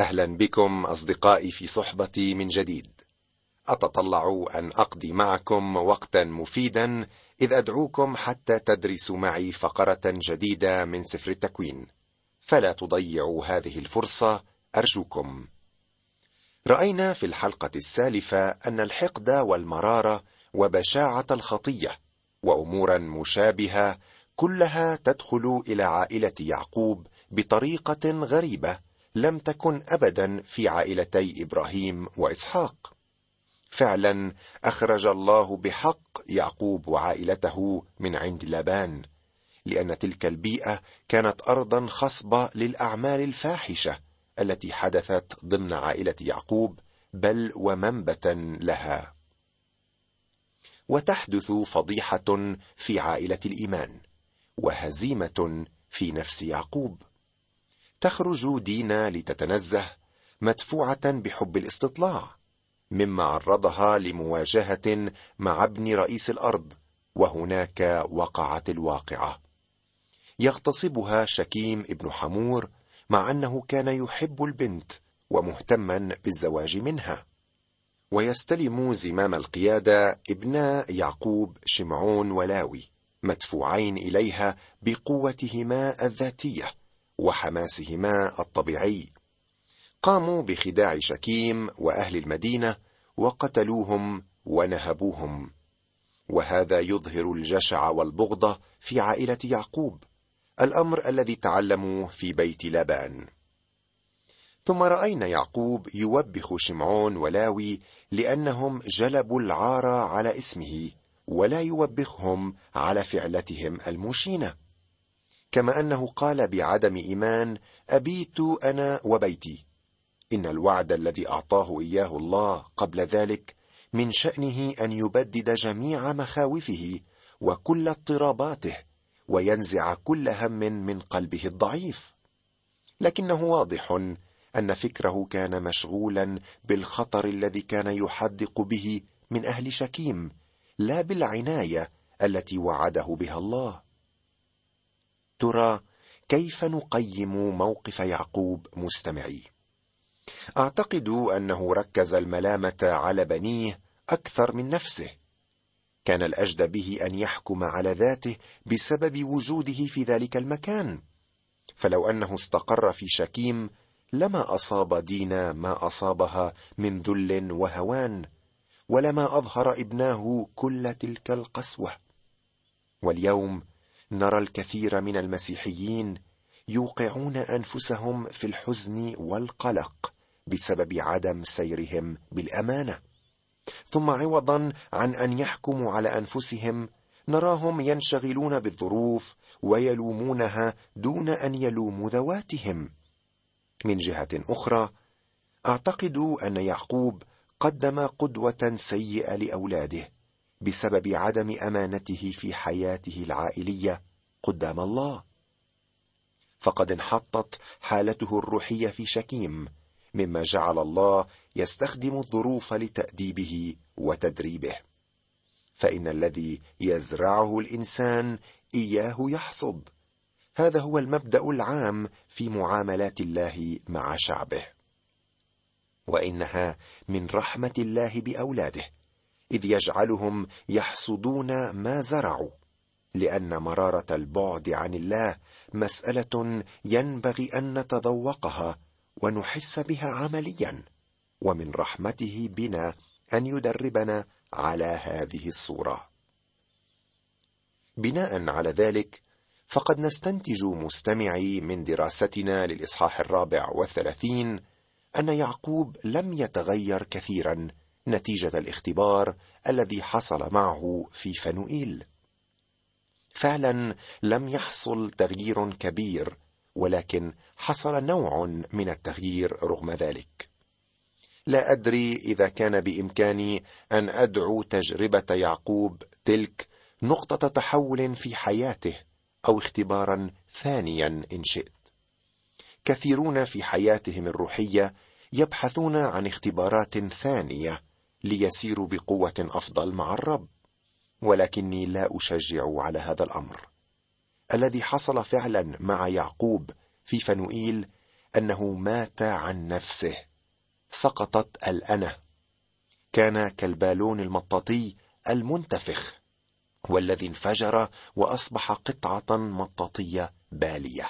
أهلا بكم أصدقائي في صحبتي من جديد. أتطلع أن أقضي معكم وقتا مفيدا إذ أدعوكم حتى تدرسوا معي فقرة جديدة من سفر التكوين. فلا تضيعوا هذه الفرصة أرجوكم. رأينا في الحلقة السالفة أن الحقد والمرارة وبشاعة الخطية وامورا مشابهة كلها تدخل إلى عائلة يعقوب بطريقة غريبة لم تكن ابدا في عائلتي إبراهيم وإسحاق. فعلا أخرج الله بحق يعقوب وعائلته من عند لابان لأن تلك البيئة كانت ارضا خصبة للأعمال الفاحشة التي حدثت ضمن عائلة يعقوب بل ومنبتا لها. وتحدث فضيحة في عائلة الإيمان وهزيمة في نفس يعقوب. تخرج دينا لتتنزه مدفوعة بحب الاستطلاع مما عرضها لمواجهة مع ابن رئيس الأرض وهناك وقعت الواقعة. يغتصبها شكيم ابن حمور مع أنه كان يحب البنت ومهتما بالزواج منها. ويستلم زمام القيادة ابناء يعقوب شمعون ولاوي مدفوعين إليها بقوتهما الذاتية. وحماسهما الطبيعي. قاموا بخداع شكيم وأهل المدينة وقتلوهم ونهبوهم. وهذا يظهر الجشع والبغضه في عائلة يعقوب الأمر الذي تعلموا في بيت لابان ثم رأينا يعقوب يوبخ شمعون ولاوي لأنهم جلبوا العار على اسمه ولا يوبخهم على فعلتهم المشينة. كما أنه قال بعدم إيمان أبيت أنا وبيتي. إن الوعد الذي أعطاه إياه الله قبل ذلك من شأنه أن يبدد جميع مخاوفه وكل اضطراباته وينزع كل هم من قلبه الضعيف. لكنه واضح أن فكره كان مشغولا بالخطر الذي كان يحدق به من أهل شكيم لا بالعناية التي وعده بها الله. ترى كيف نقيم موقف يعقوب مستمعي. أعتقد أنه ركز الملامة على بنيه أكثر من نفسه. كان الأجد به أن يحكم على ذاته بسبب وجوده في ذلك المكان. فلو أنه استقر في شكيم لما أصاب دينا ما أصابها من ذل وهوان ولما أظهر ابناه كل تلك القسوة. واليوم نرى الكثير من المسيحيين يوقعون أنفسهم في الحزن والقلق بسبب عدم سيرهم بالأمانة. ثم عوضا عن أن يحكموا على أنفسهم نراهم ينشغلون بالظروف ويلومونها دون أن يلوموا ذواتهم. من جهة أخرى اعتقد أن يعقوب قدم قدوة سيئة لأولاده. بسبب عدم أمانته في حياته العائلية قدام الله. فقد انحطت حالته الروحية في شكيم مما جعل الله يستخدم الظروف لتأديبه وتدريبه. فإن الذي يزرعه الإنسان إياه يحصد. هذا هو المبدأ العام في معاملات الله مع شعبه. وإنها من رحمة الله بأولاده. إذ يجعلهم يحصدون ما زرعوا لأن مرارة البعد عن الله مسألة ينبغي أن نتذوقها ونحس بها عمليا ومن رحمته بنا أن يدربنا على هذه الصورة. بناء على ذلك فقد نستنتج مستمعي من دراستنا للإصحاح الرابع والثلاثين أن يعقوب لم يتغير كثيرا نتيجة الاختبار الذي حصل معه في فنوئيل. فعلا لم يحصل تغيير كبير ولكن حصل نوع من التغيير رغم ذلك. لا أدري إذا كان بإمكاني أن أدعو تجربة يعقوب تلك نقطة تحول في حياته أو اختبارا ثانيا إن شئت. كثيرون في حياتهم الروحية يبحثون عن اختبارات ثانية ليسيروا بقوة أفضل مع الرب ولكني لا أشجع على هذا الأمر. الذي حصل فعلا مع يعقوب في فنوئيل أنه مات عن نفسه سقطت الانا كان كالبالون المطاطي المنتفخ والذي انفجر وأصبح قطعة مطاطية بالية.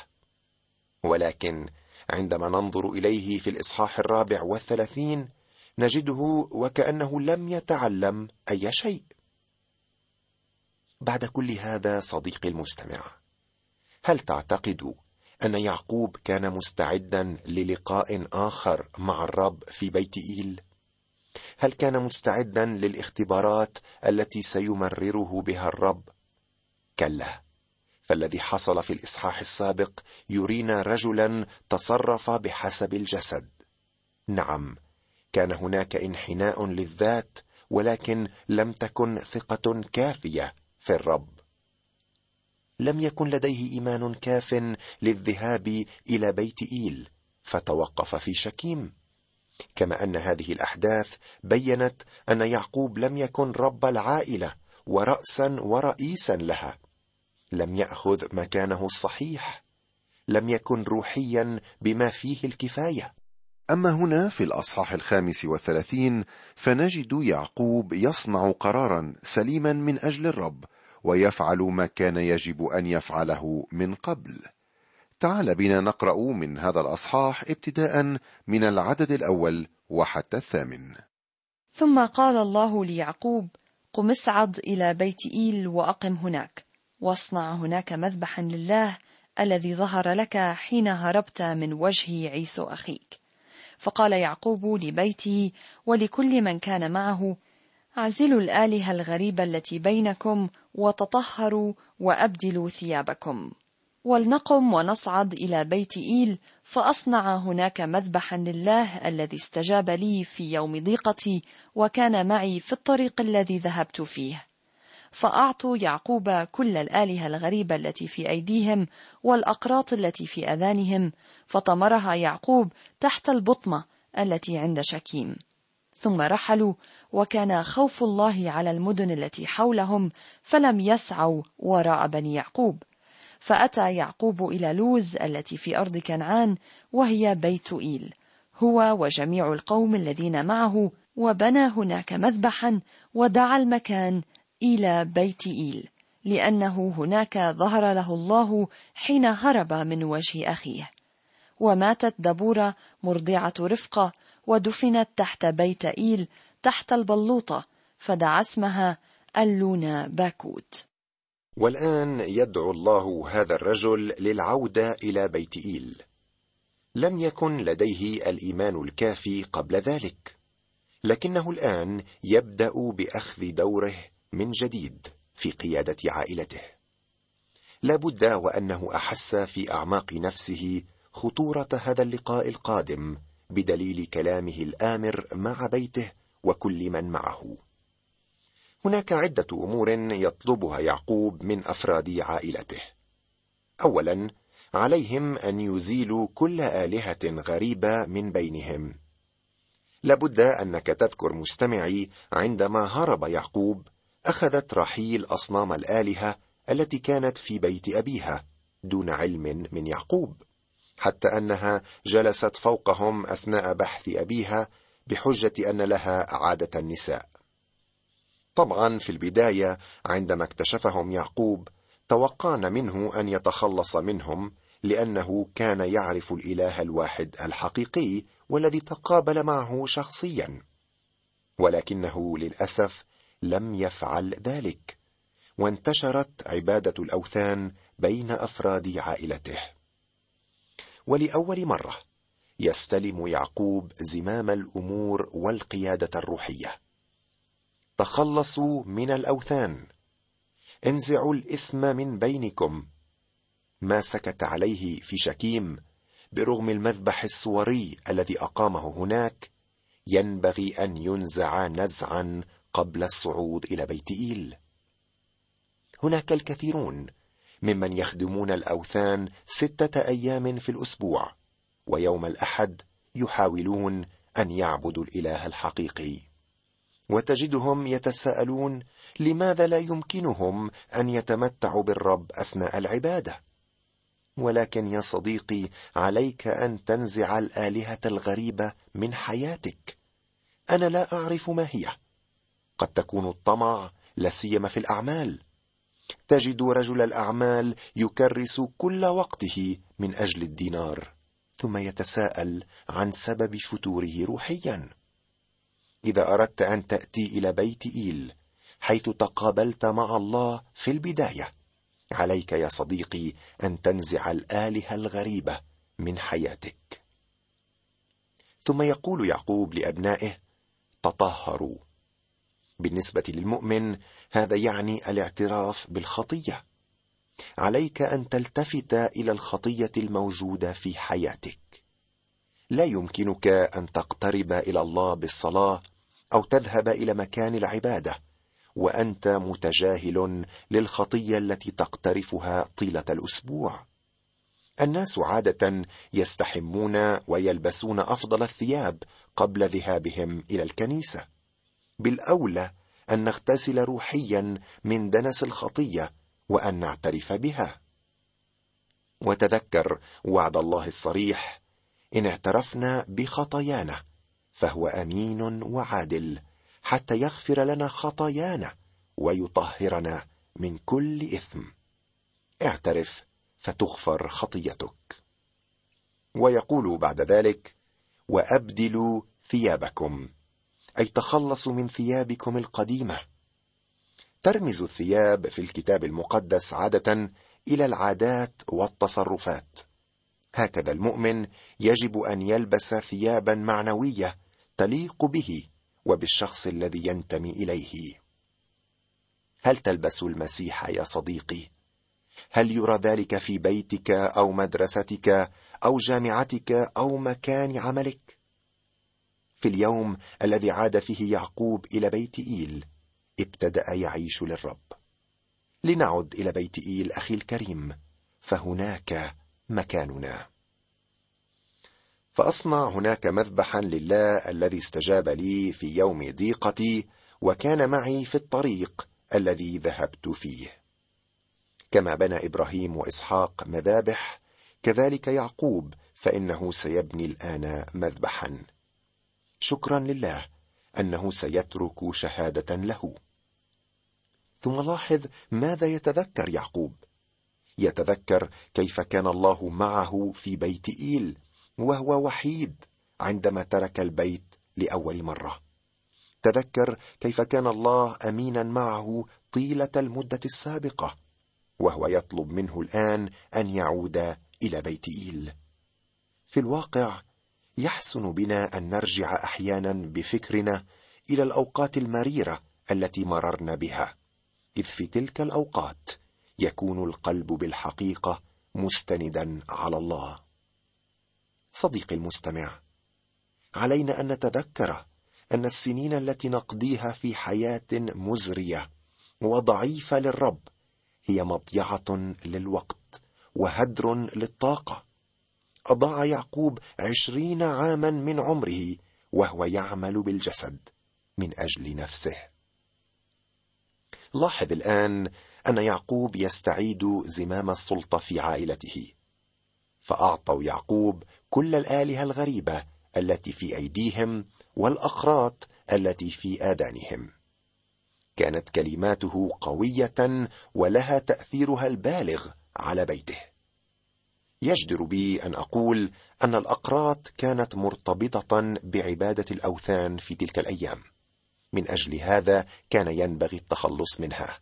ولكن عندما ننظر إليه في الإصحاح الرابع والثلاثين نجده وكأنه لم يتعلم أي شيء. بعد كل هذا صديقي المستمع هل تعتقد أن يعقوب كان مستعدا للقاء آخر مع الرب في بيت إيل؟ هل كان مستعدا للاختبارات التي سيمرره بها الرب؟ كلا فالذي حصل في الإصحاح السابق يرينا رجلا تصرف بحسب الجسد. نعم كان هناك انحناء للذات ولكن لم تكن ثقة كافية في الرب. لم يكن لديه إيمان كاف للذهاب إلى بيت إيل فتوقف في شكيم. كما أن هذه الأحداث بينت أن يعقوب لم يكن رب العائلة وراسا ورئيسا لها. لم يأخذ مكانه الصحيح لم يكن روحيا بما فيه الكفاية. أما هنا في الأصحاح الخامس والثلاثين فنجد يعقوب يصنع قرارا سليما من أجل الرب ويفعل ما كان يجب أن يفعله من قبل. تعال بنا نقرأ من هذا الأصحاح ابتداء من العدد الأول وحتى الثامن. ثم قال الله ليعقوب قم اصعد إلى بيت إيل وأقم هناك واصنع هناك مذبحا لله الذي ظهر لك حين هربت من وجه عيسو أخيك. فقال يعقوب لبيته ولكل من كان معه أعزلوا الآلهة الغريبة التي بينكم وتطهروا وأبدلوا ثيابكم. ولنقم ونصعد إلى بيت إيل فأصنع هناك مذبحا لله الذي استجاب لي في يوم ضيقتي وكان معي في الطريق الذي ذهبت فيه. فأعطوا يعقوب كل الآلهة الغريبة التي في أيديهم والأقراط التي في أذانهم فطمرها يعقوب تحت البطمة التي عند شكيم. ثم رحلوا وكان خوف الله على المدن التي حولهم فلم يسعوا وراء بني يعقوب. فأتى يعقوب إلى لوز التي في أرض كنعان وهي بيت إيل. هو وجميع القوم الذين معه وبنى هناك مذبحا ودعا المكان إلى بيت إيل لأنه هناك ظهر له الله حين هرب من وجه أخيه. وماتت دبورة مرضعة رفقة ودفنت تحت بيت إيل تحت البلوطة فدعا اسمها اللونا باكوت. والآن يدعو الله هذا الرجل للعودة إلى بيت إيل. لم يكن لديه الإيمان الكافي قبل ذلك لكنه الآن يبدأ بأخذ دوره من جديد في قيادة عائلته. لا بد وأنه أحس في أعماق نفسه خطورة هذا اللقاء القادم بدليل كلامه الآمر مع بيته وكل من معه. هناك عدة أمور يطلبها يعقوب من أفراد عائلته. اولا عليهم أن يزيلوا كل آلهة غريبة من بينهم. لابد أنك تذكر مستمعي عندما هرب يعقوب أخذت رحيل أصنام الآلهة التي كانت في بيت أبيها دون علم من يعقوب حتى أنها جلست فوقهم أثناء بحث أبيها بحجة أن لها عادة النساء. طبعا في البداية عندما اكتشفهم يعقوب توقعنا منه أن يتخلص منهم لأنه كان يعرف الإله الواحد الحقيقي والذي تقابل معه شخصيا. ولكنه للأسف لم يفعل ذلك وانتشرت عبادة الأوثان بين أفراد عائلته. ولأول مرة يستلم يعقوب زمام الأمور والقيادة الروحية. تخلصوا من الأوثان. انزعوا الإثم من بينكم. ما سكت عليه في شكيم برغم المذبح الصوري الذي أقامه هناك ينبغي أن ينزع نزعا قبل الصعود إلى بيت إيل. هناك الكثيرون ممن يخدمون الأوثان ستة أيام في الأسبوع ويوم الأحد يحاولون أن يعبدوا الإله الحقيقي. وتجدهم يتساءلون لماذا لا يمكنهم أن يتمتعوا بالرب أثناء العبادة؟ ولكن يا صديقي عليك أن تنزع الآلهة الغريبة من حياتك. أنا لا أعرف ما هي. قد تكون الطمع لا سيما في الأعمال. تجد رجل الأعمال يكرس كل وقته من أجل الدينار ثم يتساءل عن سبب فتوره روحيا. إذا أردت أن تأتي إلى بيت إيل حيث تقابلت مع الله في البداية عليك يا صديقي أن تنزع الآلهة الغريبة من حياتك. ثم يقول يعقوب لأبنائه تطهروا. بالنسبة للمؤمن هذا يعني الاعتراف بالخطية. عليك أن تلتفت إلى الخطية الموجودة في حياتك. لا يمكنك أن تقترب إلى الله بالصلاة أو تذهب إلى مكان العبادة وأنت متجاهل للخطية التي تقترفها طيلة الأسبوع. الناس عادة يستحمون ويلبسون أفضل الثياب قبل ذهابهم إلى الكنيسة. بالأولى أن نغتسل روحيا من دنس الخطية وأن نعترف بها. وتذكر وعد الله الصريح إن اعترفنا بخطايانا فهو أمين وعادل حتى يغفر لنا خطايانا ويطهرنا من كل إثم. اعترف فتغفر خطيتك. ويقول بعد ذلك وأبدلوا ثيابكم أي تخلصوا من ثيابكم القديمة. ترمز الثياب في الكتاب المقدس عادة إلى العادات والتصرفات. هكذا المؤمن يجب أن يلبس ثيابا معنوية تليق به وبالشخص الذي ينتمي إليه. هل تلبس المسيح يا صديقي؟ هل يرى ذلك في بيتك أو مدرستك أو جامعتك أو مكان عملك؟ في اليوم الذي عاد فيه يعقوب إلى بيت إيل ابتدأ يعيش للرب. لنعد إلى بيت إيل أخي الكريم فهناك مكاننا. فأصنع هناك مذبحا لله الذي استجاب لي في يوم ضيقتي وكان معي في الطريق الذي ذهبت فيه. كما بنى إبراهيم وإسحاق مذابح كذلك يعقوب فإنه سيبني الآن مذبحا. شكرا لله أنه سيترك شهادة له. ثم لاحظ ماذا يتذكر يعقوب. يتذكر كيف كان الله معه في بيت إيل وهو وحيد عندما ترك البيت لأول مرة. تذكر كيف كان الله امينا معه طيلة المدة السابقة وهو يطلب منه الآن أن يعود إلى بيت إيل. في الواقع يحسن بنا أن نرجع أحيانا بفكرنا إلى الأوقات المريرة التي مررنا بها. إذ في تلك الأوقات يكون القلب بالحقيقة مستندا على الله. صديقي المستمع علينا أن نتذكر أن السنين التي نقضيها في حياة مزرية وضعيفة للرب هي مضيعة للوقت وهدر للطاقة. أضاع يعقوب عشرين عاما من عمره وهو يعمل بالجسد من أجل نفسه. لاحظ الآن أن يعقوب يستعيد زمام السلطة في عائلته فأعطوا يعقوب كل الآلهة الغريبة التي في أيديهم والأقراط التي في آذانهم. كانت كلماته قوية ولها تأثيرها البالغ على بيته. يجدر بي أن أقول أن الأقراط كانت مرتبطة بعبادة الأوثان في تلك الأيام. من أجل هذا كان ينبغي التخلص منها.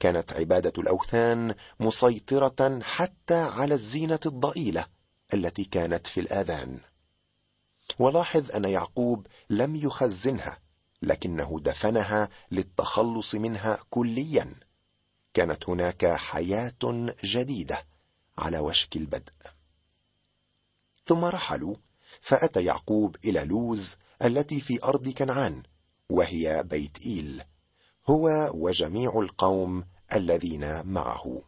كانت عبادة الأوثان مسيطرة حتى على الزينة الضئيلة التي كانت في الآذان. ولاحظ أن يعقوب لم يخزنها لكنه دفنها للتخلص منها كليا. كانت هناك حياة جديدة. على وشك البدء. ثم رحلوا فأتى يعقوب إلى لوز التي في أرض كنعان وهي بيت إيل هو وجميع القوم الذين معه.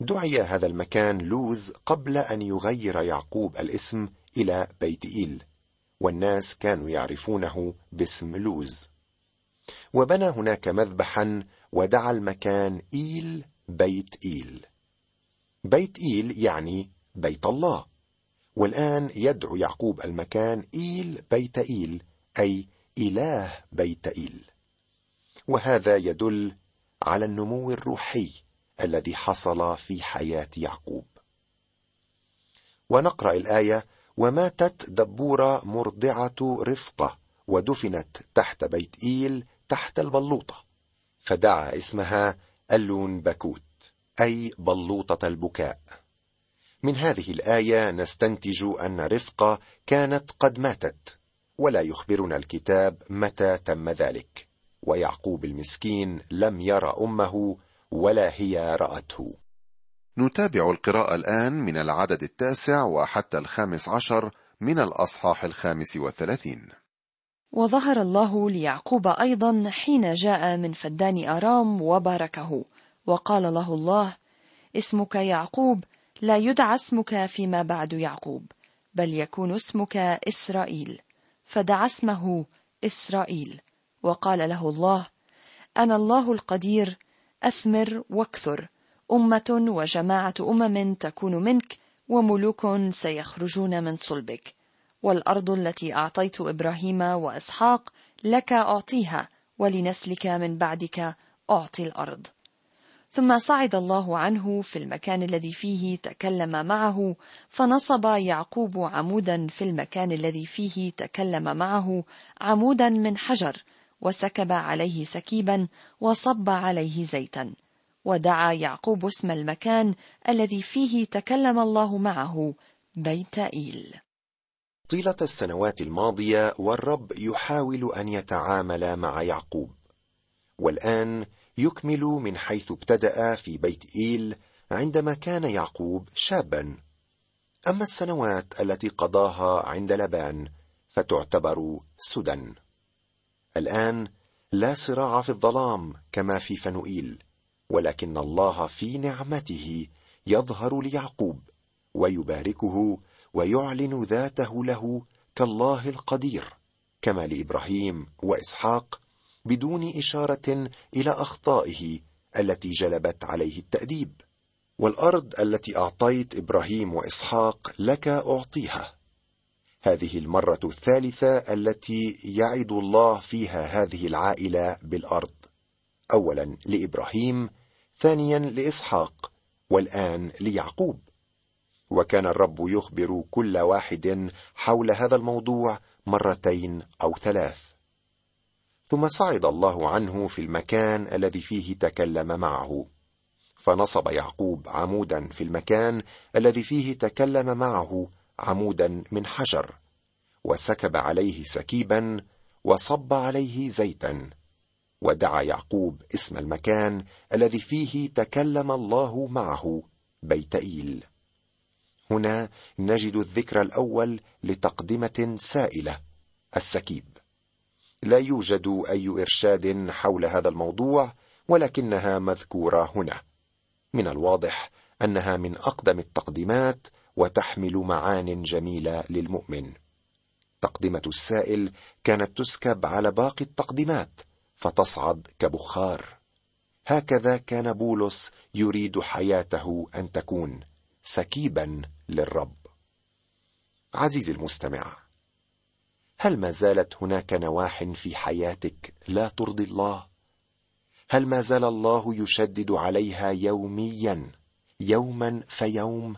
دعي هذا المكان لوز قبل أن يغير يعقوب الاسم إلى بيت إيل والناس كانوا يعرفونه باسم لوز. وبنى هناك مذبحا ودعا المكان إيل بيت إيل. بيت إيل يعني بيت الله. والآن يدعو يعقوب المكان إيل بيت إيل أي إله بيت إيل. وهذا يدل على النمو الروحي الذي حصل في حياة يعقوب. ونقرأ الآية وماتت دبورة مرضعة رفقة ودفنت تحت بيت إيل تحت البلوطة. فدعا اسمها اللون بكوت أي بلوطة البكاء. من هذه الآية نستنتج أن رفقة كانت قد ماتت ولا يخبرنا الكتاب متى تم ذلك. ويعقوب المسكين لم يرى أمه ولا هي رأته. نتابع القراءة الآن من العدد التاسع وحتى الخامس عشر من الأصحاح الخامس والثلاثين. وظهر الله ليعقوب أيضا حين جاء من فدان أرام وباركه. وقال له الله اسمك يعقوب لا يدعى اسمك فيما بعد يعقوب بل يكون اسمك إسرائيل. فدعا اسمه إسرائيل. وقال له الله أنا الله القدير أثمر وأكثر أمة وجماعة أمم تكون منك وملوك سيخرجون من صلبك. والأرض التي أعطيت إبراهيم وإسحاق لك أعطيها ولنسلك من بعدك أعطي الأرض. ثم صعد الله عنه في المكان الذي فيه تكلم معه فنصب يعقوب عمودا في المكان الذي فيه تكلم معه عمودا من حجر وسكب عليه سكيبا وصب عليه زيتا. ودعا يعقوب اسم المكان الذي فيه تكلم الله معه بيت إيل. طيلة السنوات الماضية والرب يحاول أن يتعامل مع يعقوب. والآن يكمل من حيث ابتدأ في بيت إيل عندما كان يعقوب شابا. أما السنوات التي قضاها عند لبان فتعتبر سدى الآن لا صراع في الظلام كما في فنوئيل ولكن الله في نعمته يظهر ليعقوب ويباركه ويعلن ذاته له كالله القدير كما لإبراهيم وإسحاق بدون إشارة إلى أخطائه التي جلبت عليه التأديب والأرض التي أعطيت إبراهيم وإسحاق لك أعطيها. هذه المرة الثالثة التي يعد الله فيها هذه العائلة بالأرض. اولا لإبراهيم ثانيا لإسحاق والآن ليعقوب. وكان الرب يخبر كل واحد حول هذا الموضوع مرتين أو ثلاث. ثم صعد الله عنه في المكان الذي فيه تكلم معه. فنصب يعقوب عمودا في المكان الذي فيه تكلم معه عمودا من حجر وسكب عليه سكيبا وصب عليه زيتا ودعا يعقوب اسم المكان الذي فيه تكلم الله معه بيت إيل. هنا نجد الذكر الأول لتقدمة سائلة السكيب. لا يوجد أي إرشاد حول هذا الموضوع ولكنها مذكورة هنا. من الواضح أنها من أقدم التقديمات وتحمل معان جميلة للمؤمن. تقدمه السائل كانت تسكب على باقي التقديمات فتصعد كبخار. هكذا كان بولس يريد حياته أن تكون سكيبا للرب. عزيزي المستمع هل ما زالت هناك نواح في حياتك لا ترضي الله؟ هل ما زال الله يشدد عليها يوميا يوما فيوم؟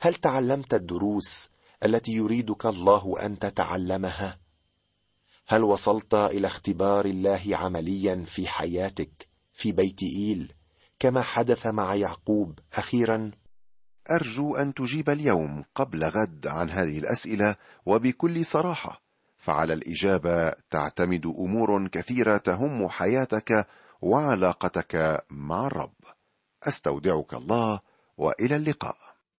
هل تعلمت الدروس التي يريدك الله أن تتعلمها؟ هل وصلت إلى اختبار الله عمليا في حياتك في بيت إيل كما حدث مع يعقوب أخيرا؟ أرجو أن تجيب اليوم قبل غد عن هذه الأسئلة وبكل صراحة فعلى الإجابة تعتمد أمور كثيرة تهم حياتك وعلاقتك مع الرب. أستودعك الله وإلى اللقاء.